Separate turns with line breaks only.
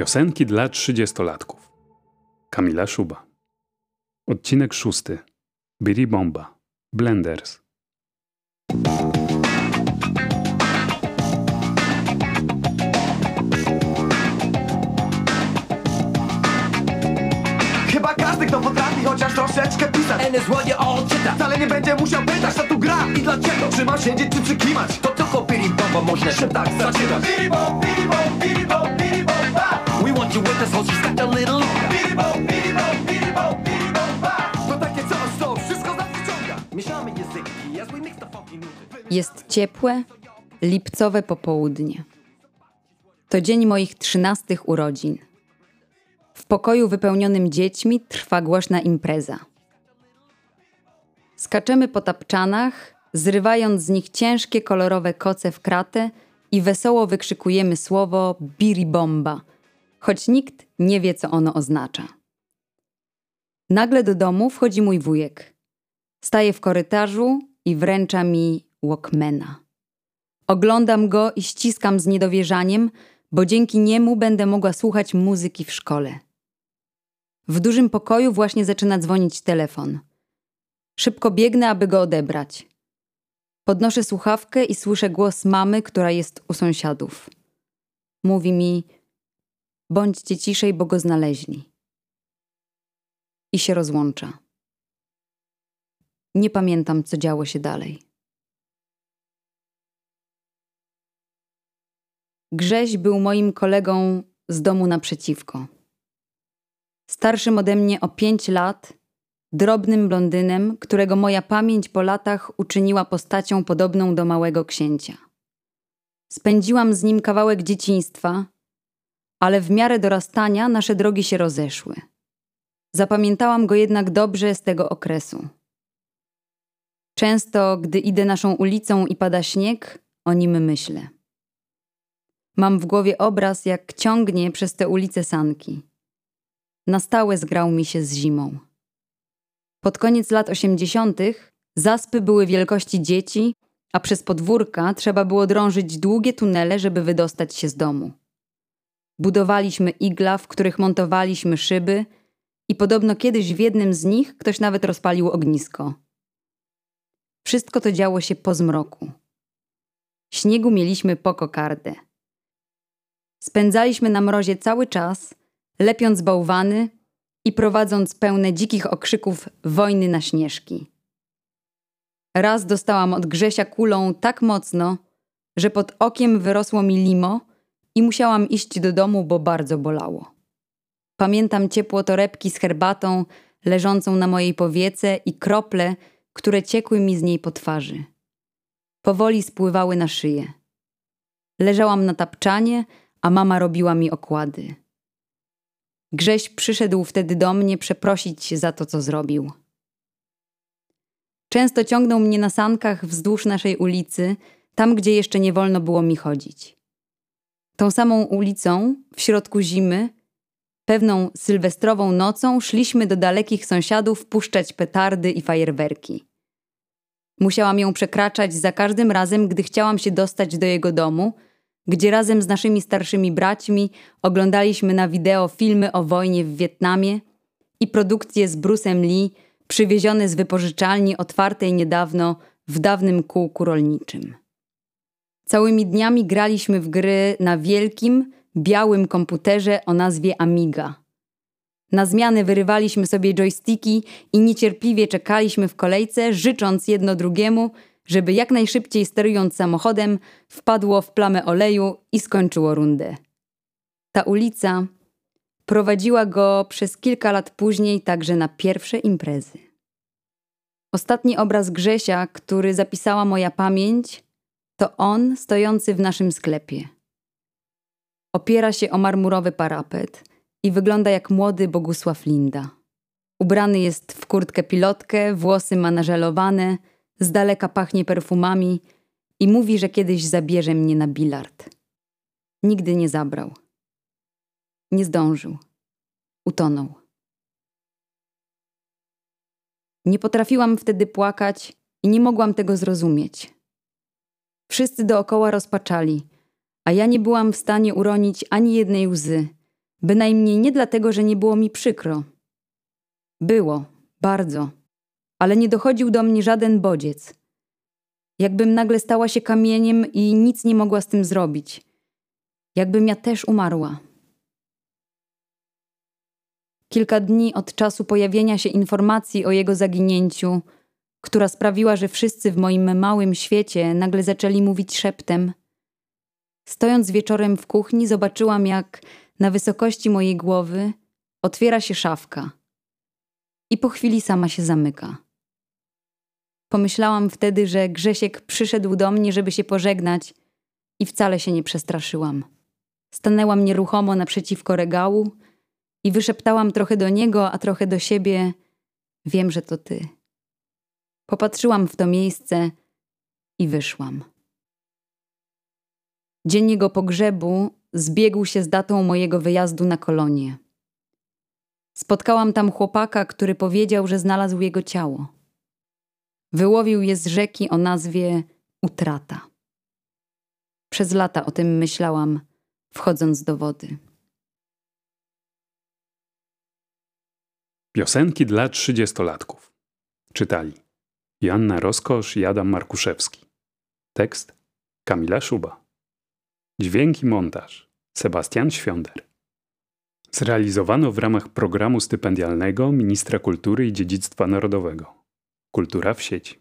Piosenki dla trzydziestolatków. Kamila Szuba. Odcinek szósty. Biri Bomba. Blenders.
Chyba każdy, kto potrafi chociaż troszeczkę pisać
And is what you all czyta
Wcale nie będzie musiał pytać, co tu gra
I dlaczego?
Czy ma siedzieć, czy przykiwać
To tylko piri bomba można się tak zaczynać
Biribom, biribom, biribom, biribom, ba
We you with she's got little
biribom, biribom, biribom, ba To takie co wszystko z nas wyciąga
Mieszamy języki as we mix the funky nuty
Jest ciepłe, lipcowe popołudnie. To dzień moich trzynastych urodzin. W pokoju wypełnionym dziećmi trwa głośna impreza. Skaczemy po tapczanach, zrywając z nich ciężkie kolorowe koce w kratę i wesoło wykrzykujemy słowo biribomba, choć nikt nie wie, co ono oznacza. Nagle do domu wchodzi mój wujek. Staje w korytarzu i wręcza mi Walkmana. Oglądam go i ściskam z niedowierzaniem, bo dzięki niemu będę mogła słuchać muzyki w szkole. W dużym pokoju właśnie zaczyna dzwonić telefon. Szybko biegnę, aby go odebrać. Podnoszę słuchawkę i słyszę głos mamy, która jest u sąsiadów. Mówi mi: Bądźcie ciszej, bo go znaleźli. I się rozłącza. Nie pamiętam, co działo się dalej. Grześ był moim kolegą z domu naprzeciwko. Starszym ode mnie o pięć lat, drobnym blondynem, którego moja pamięć po latach uczyniła postacią podobną do małego księcia. Spędziłam z nim kawałek dzieciństwa, ale w miarę dorastania nasze drogi się rozeszły. Zapamiętałam go jednak dobrze z tego okresu. Często, gdy idę naszą ulicą i pada śnieg, o nim myślę. Mam w głowie obraz, jak ciągnie przez te ulice sanki. Na stałe zgrał mi się z zimą. Pod koniec lat osiemdziesiątych zaspy były wielkości dzieci, a przez podwórka trzeba było drążyć długie tunele, żeby wydostać się z domu. Budowaliśmy igla, w których montowaliśmy szyby i podobno kiedyś w jednym z nich ktoś nawet rozpalił ognisko. Wszystko to działo się po zmroku. Śniegu mieliśmy po kokardę. Spędzaliśmy na mrozie cały czas, lepiąc bałwany i prowadząc pełne dzikich okrzyków wojny na śnieżki. Raz dostałam od Grzesia kulą tak mocno, że pod okiem wyrosło mi limo i musiałam iść do domu, bo bardzo bolało. Pamiętam ciepło torebki z herbatą leżącą na mojej powiece i krople, które ciekły mi z niej po twarzy. Powoli spływały na szyję. Leżałam na tapczanie, a mama robiła mi okłady. Grześ przyszedł wtedy do mnie przeprosić się za to, co zrobił. Często ciągnął mnie na sankach wzdłuż naszej ulicy, tam gdzie jeszcze nie wolno było mi chodzić. Tą samą ulicą, w środku zimy, pewną sylwestrową nocą szliśmy do dalekich sąsiadów puszczać petardy i fajerwerki. Musiałam ją przekraczać za każdym razem, gdy chciałam się dostać do jego domu – gdzie razem z naszymi starszymi braćmi oglądaliśmy na wideo filmy o wojnie w Wietnamie i produkcje z Bruce'em Lee przywiezione z wypożyczalni otwartej niedawno w dawnym kółku rolniczym. Całymi dniami graliśmy w gry na wielkim, białym komputerze o nazwie Amiga. Na zmiany wyrywaliśmy sobie joysticki i niecierpliwie czekaliśmy w kolejce, życząc jedno drugiemu – żeby jak najszybciej sterując samochodem wpadło w plamę oleju i skończyło rundę. Ta ulica prowadziła go przez kilka lat później także na pierwsze imprezy. Ostatni obraz Grzesia, który zapisała moja pamięć, to on stojący w naszym sklepie. Opiera się o marmurowy parapet i wygląda jak młody Bogusław Linda. Ubrany jest w kurtkę pilotkę, włosy ma nażelowane – z daleka pachnie perfumami i mówi, że kiedyś zabierze mnie na bilard. Nigdy nie zabrał. Nie zdążył. Utonął. Nie potrafiłam wtedy płakać i nie mogłam tego zrozumieć. Wszyscy dookoła rozpaczali, a ja nie byłam w stanie uronić ani jednej łzy, Bynajmniej nie dlatego, że nie było mi przykro. Było, bardzo, ale nie dochodził do mnie żaden bodziec. Jakbym nagle stała się kamieniem i nic nie mogła z tym zrobić. Jakbym ja też umarła. Kilka dni od czasu pojawienia się informacji o jego zaginięciu, która sprawiła, że wszyscy w moim małym świecie nagle zaczęli mówić szeptem. Stojąc wieczorem w kuchni, zobaczyłam, jak na wysokości mojej głowy otwiera się szafka i po chwili sama się zamyka. Pomyślałam wtedy, że Grzesiek przyszedł do mnie, żeby się pożegnać i wcale się nie przestraszyłam. Stanęłam nieruchomo naprzeciwko regału i wyszeptałam trochę do niego, a trochę do siebie: Wiem, że to ty. Popatrzyłam w to miejsce i wyszłam. Dzień jego pogrzebu zbiegł się z datą mojego wyjazdu na kolonię. Spotkałam tam chłopaka, który powiedział, że znalazł jego ciało. Wyłowił je z rzeki o nazwie Utrata. Przez lata o tym myślałam, wchodząc do wody.
Piosenki dla trzydziestolatków. Czytali Joanna Roskosz i Adam Markuszewski. Tekst Kamila Szuba. Dźwięk i montaż Sebastian Świąder. Zrealizowano w ramach programu stypendialnego Ministra Kultury i Dziedzictwa Narodowego. Kultura w sieci.